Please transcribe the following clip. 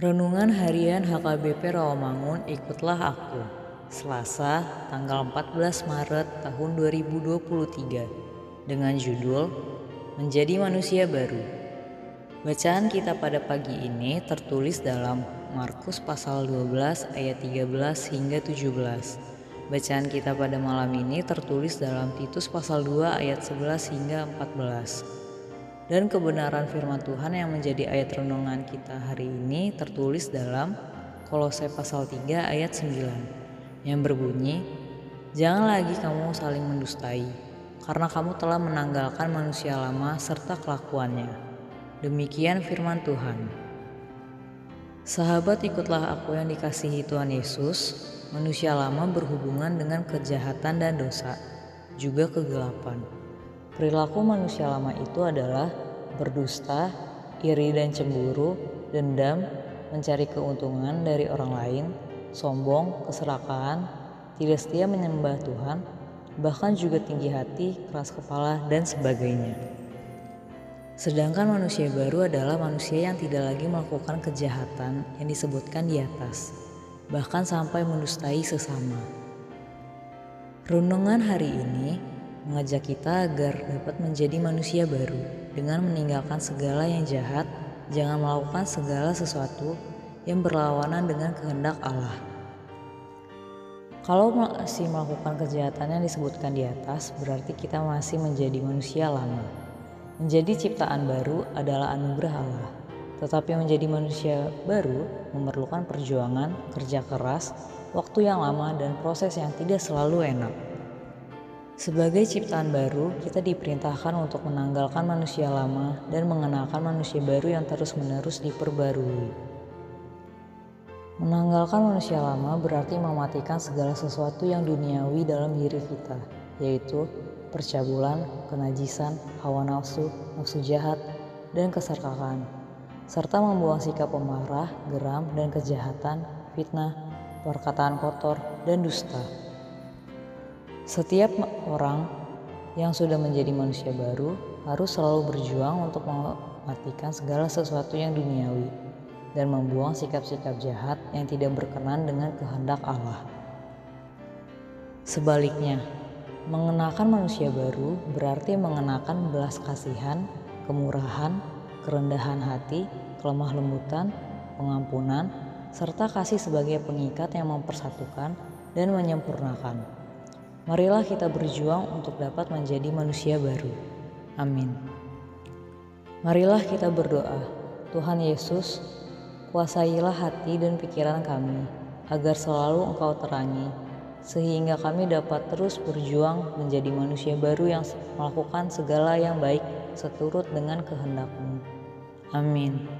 Renungan Harian HKBP Rawamangun Ikutlah Aku. Selasa tanggal 14 Maret tahun 2023 dengan judul Menjadi Manusia Baru. Bacaan kita pada pagi ini tertulis dalam Markus pasal 12 ayat 13 hingga 17 Bacaan kita pada malam ini tertulis dalam Titus pasal 2 ayat 11 hingga 14 dan kebenaran firman Tuhan yang menjadi ayat renungan kita hari ini tertulis dalam Kolose pasal 3 ayat 9 yang berbunyi Jangan lagi kamu saling mendustai karena kamu telah menanggalkan manusia lama serta kelakuannya. Demikian firman Tuhan. Sahabat ikutlah aku yang dikasihi Tuhan Yesus, manusia lama berhubungan dengan kejahatan dan dosa, juga kegelapan Perilaku manusia lama itu adalah berdusta, iri dan cemburu, dendam, mencari keuntungan dari orang lain, sombong, keserakahan, tidak setia menyembah Tuhan, bahkan juga tinggi hati, keras kepala, dan sebagainya. Sedangkan manusia baru adalah manusia yang tidak lagi melakukan kejahatan yang disebutkan di atas, bahkan sampai mendustai sesama. Renungan hari ini mengajak kita agar dapat menjadi manusia baru dengan meninggalkan segala yang jahat, jangan melakukan segala sesuatu yang berlawanan dengan kehendak Allah. Kalau masih melakukan kejahatan yang disebutkan di atas, berarti kita masih menjadi manusia lama. Menjadi ciptaan baru adalah anugerah Allah, tetapi menjadi manusia baru memerlukan perjuangan, kerja keras, waktu yang lama, dan proses yang tidak selalu enak. Sebagai ciptaan baru, kita diperintahkan untuk menanggalkan manusia lama dan mengenalkan manusia baru yang terus-menerus diperbarui. Menanggalkan manusia lama berarti mematikan segala sesuatu yang duniawi dalam diri kita, yaitu percabulan, kenajisan, hawa nafsu, nafsu jahat, dan keserkakan, serta membuang sikap pemarah, geram, dan kejahatan, fitnah, perkataan kotor, dan dusta. Setiap orang yang sudah menjadi manusia baru harus selalu berjuang untuk mematikan segala sesuatu yang duniawi dan membuang sikap-sikap jahat yang tidak berkenan dengan kehendak Allah. Sebaliknya, mengenakan manusia baru berarti mengenakan belas kasihan, kemurahan, kerendahan hati, kelemah lembutan, pengampunan, serta kasih sebagai pengikat yang mempersatukan dan menyempurnakan. Marilah kita berjuang untuk dapat menjadi manusia baru. Amin. Marilah kita berdoa, Tuhan Yesus, kuasailah hati dan pikiran kami, agar selalu Engkau terangi, sehingga kami dapat terus berjuang menjadi manusia baru yang melakukan segala yang baik seturut dengan kehendak-Mu. Amin.